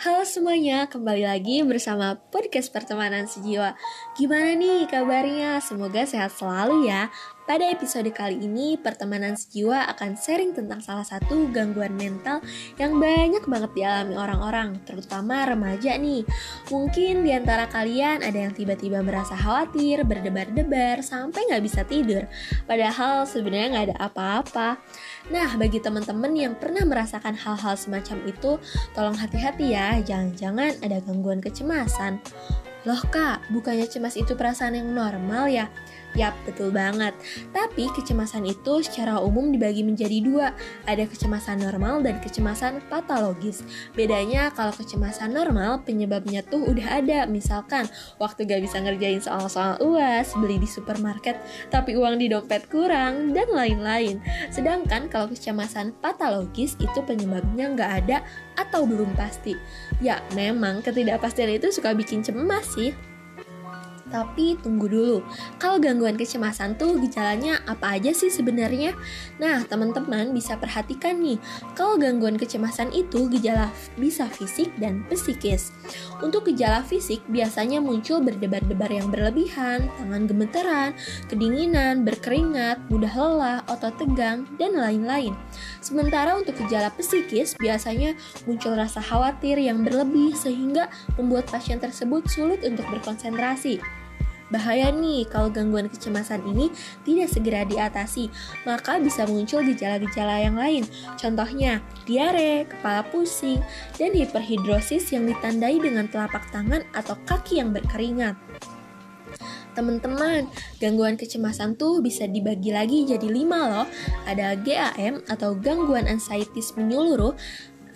Halo semuanya, kembali lagi bersama podcast pertemanan sejiwa. Gimana nih kabarnya? Semoga sehat selalu ya. Pada episode kali ini, pertemanan sejiwa akan sharing tentang salah satu gangguan mental yang banyak banget dialami orang-orang, terutama remaja nih. Mungkin di antara kalian ada yang tiba-tiba merasa khawatir, berdebar-debar, sampai nggak bisa tidur. Padahal sebenarnya nggak ada apa-apa. Nah, bagi teman-teman yang pernah merasakan hal-hal semacam itu, tolong hati-hati ya, jangan-jangan ada gangguan kecemasan. Loh kak, bukannya cemas itu perasaan yang normal ya? Yap, betul banget. Tapi kecemasan itu secara umum dibagi menjadi dua. Ada kecemasan normal dan kecemasan patologis. Bedanya kalau kecemasan normal penyebabnya tuh udah ada. Misalkan waktu gak bisa ngerjain soal-soal uas, beli di supermarket, tapi uang di dompet kurang, dan lain-lain. Sedangkan kalau kecemasan patologis itu penyebabnya nggak ada atau belum pasti. Ya, memang ketidakpastian itu suka bikin cemas sih. Tapi tunggu dulu, kalau gangguan kecemasan tuh gejalanya apa aja sih sebenarnya? Nah, teman-teman bisa perhatikan nih, kalau gangguan kecemasan itu gejala bisa fisik dan psikis. Untuk gejala fisik biasanya muncul berdebar-debar yang berlebihan, tangan gemeteran, kedinginan, berkeringat, mudah lelah, otot tegang, dan lain-lain. Sementara untuk gejala psikis biasanya muncul rasa khawatir yang berlebih sehingga membuat pasien tersebut sulit untuk berkonsentrasi. Bahaya nih kalau gangguan kecemasan ini tidak segera diatasi, maka bisa muncul gejala-gejala yang lain. Contohnya, diare, kepala pusing, dan hiperhidrosis yang ditandai dengan telapak tangan atau kaki yang berkeringat. Teman-teman, gangguan kecemasan tuh bisa dibagi lagi jadi lima loh. Ada GAM atau gangguan ansietis menyeluruh,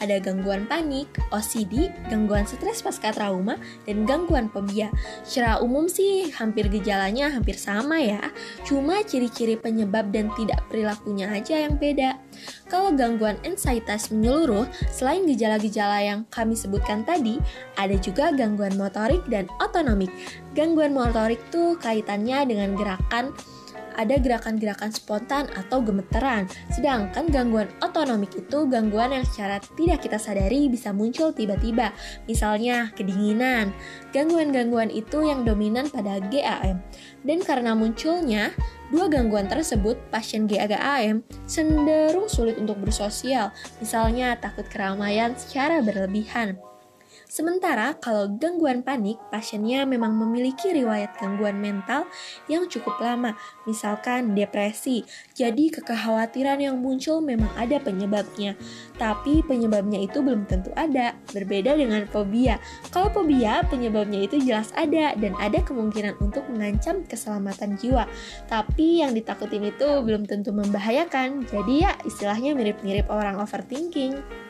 ada gangguan panik, OCD, gangguan stres pasca trauma, dan gangguan fobia. Secara umum sih hampir gejalanya hampir sama ya, cuma ciri-ciri penyebab dan tidak perilakunya aja yang beda. Kalau gangguan ansietas menyeluruh, selain gejala-gejala yang kami sebutkan tadi, ada juga gangguan motorik dan otonomik. Gangguan motorik tuh kaitannya dengan gerakan ada gerakan-gerakan spontan atau gemeteran. Sedangkan gangguan otonomik itu gangguan yang secara tidak kita sadari bisa muncul tiba-tiba. Misalnya kedinginan. Gangguan-gangguan itu yang dominan pada GAM. Dan karena munculnya dua gangguan tersebut, pasien GAGAM cenderung sulit untuk bersosial, misalnya takut keramaian secara berlebihan. Sementara kalau gangguan panik, pasiennya memang memiliki riwayat gangguan mental yang cukup lama, misalkan depresi. Jadi kekhawatiran yang muncul memang ada penyebabnya, tapi penyebabnya itu belum tentu ada. Berbeda dengan fobia. Kalau fobia, penyebabnya itu jelas ada dan ada kemungkinan untuk mengancam keselamatan jiwa. Tapi yang ditakutin itu belum tentu membahayakan. Jadi ya istilahnya mirip-mirip orang overthinking.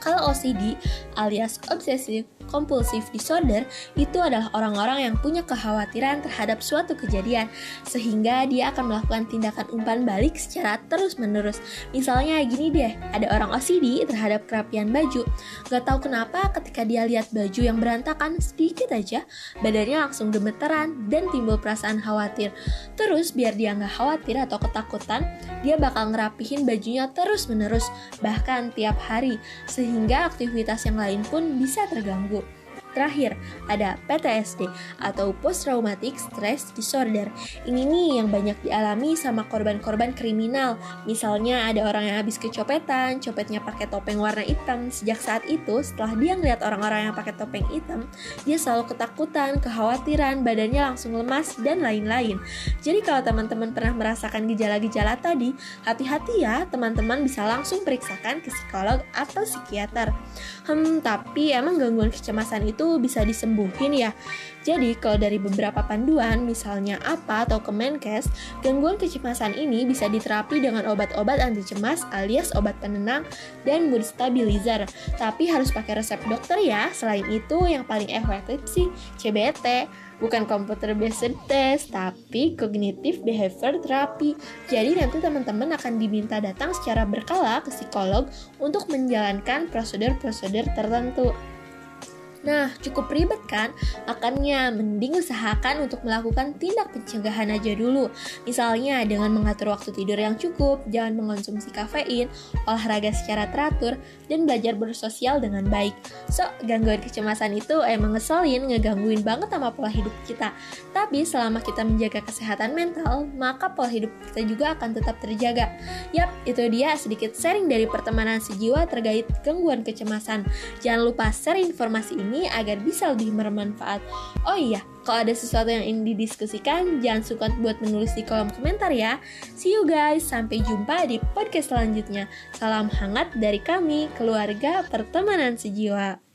Kalau OCD alias Obsessive compulsive disorder itu adalah orang-orang yang punya kekhawatiran terhadap suatu kejadian sehingga dia akan melakukan tindakan umpan balik secara terus-menerus. Misalnya gini deh, ada orang OCD terhadap kerapian baju. Gak tahu kenapa ketika dia lihat baju yang berantakan sedikit aja, badannya langsung gemeteran dan timbul perasaan khawatir. Terus biar dia nggak khawatir atau ketakutan, dia bakal ngerapihin bajunya terus-menerus, bahkan tiap hari, sehingga aktivitas yang lain pun bisa terganggu. Terakhir, ada PTSD atau Post Traumatic Stress Disorder. Ini nih yang banyak dialami sama korban-korban kriminal. Misalnya ada orang yang habis kecopetan, copetnya pakai topeng warna hitam. Sejak saat itu, setelah dia ngeliat orang-orang yang pakai topeng hitam, dia selalu ketakutan, kekhawatiran, badannya langsung lemas, dan lain-lain. Jadi kalau teman-teman pernah merasakan gejala-gejala tadi, hati-hati ya, teman-teman bisa langsung periksakan ke psikolog atau psikiater. Hmm, tapi emang gangguan kecemasan itu itu bisa disembuhin ya. Jadi kalau dari beberapa panduan, misalnya apa atau Kemenkes, gangguan kecemasan ini bisa diterapi dengan obat-obat anti cemas alias obat penenang dan mood stabilizer. Tapi harus pakai resep dokter ya. Selain itu, yang paling efektif sih CBT bukan computer based test, tapi cognitive behavior therapy. Jadi nanti teman-teman akan diminta datang secara berkala ke psikolog untuk menjalankan prosedur-prosedur tertentu. Nah, cukup ribet kan? Makanya mending usahakan untuk melakukan tindak pencegahan aja dulu. Misalnya dengan mengatur waktu tidur yang cukup, jangan mengonsumsi kafein, olahraga secara teratur, dan belajar bersosial dengan baik. So, gangguan kecemasan itu emang ngeselin, ngegangguin banget sama pola hidup kita. Tapi selama kita menjaga kesehatan mental, maka pola hidup kita juga akan tetap terjaga. Yap, itu dia sedikit sharing dari pertemanan sejiwa terkait gangguan kecemasan. Jangan lupa share informasi ini ini agar bisa lebih bermanfaat. Oh iya, kalau ada sesuatu yang ingin didiskusikan, jangan suka buat menulis di kolom komentar ya. See you guys, sampai jumpa di podcast selanjutnya. Salam hangat dari kami, keluarga pertemanan sejiwa.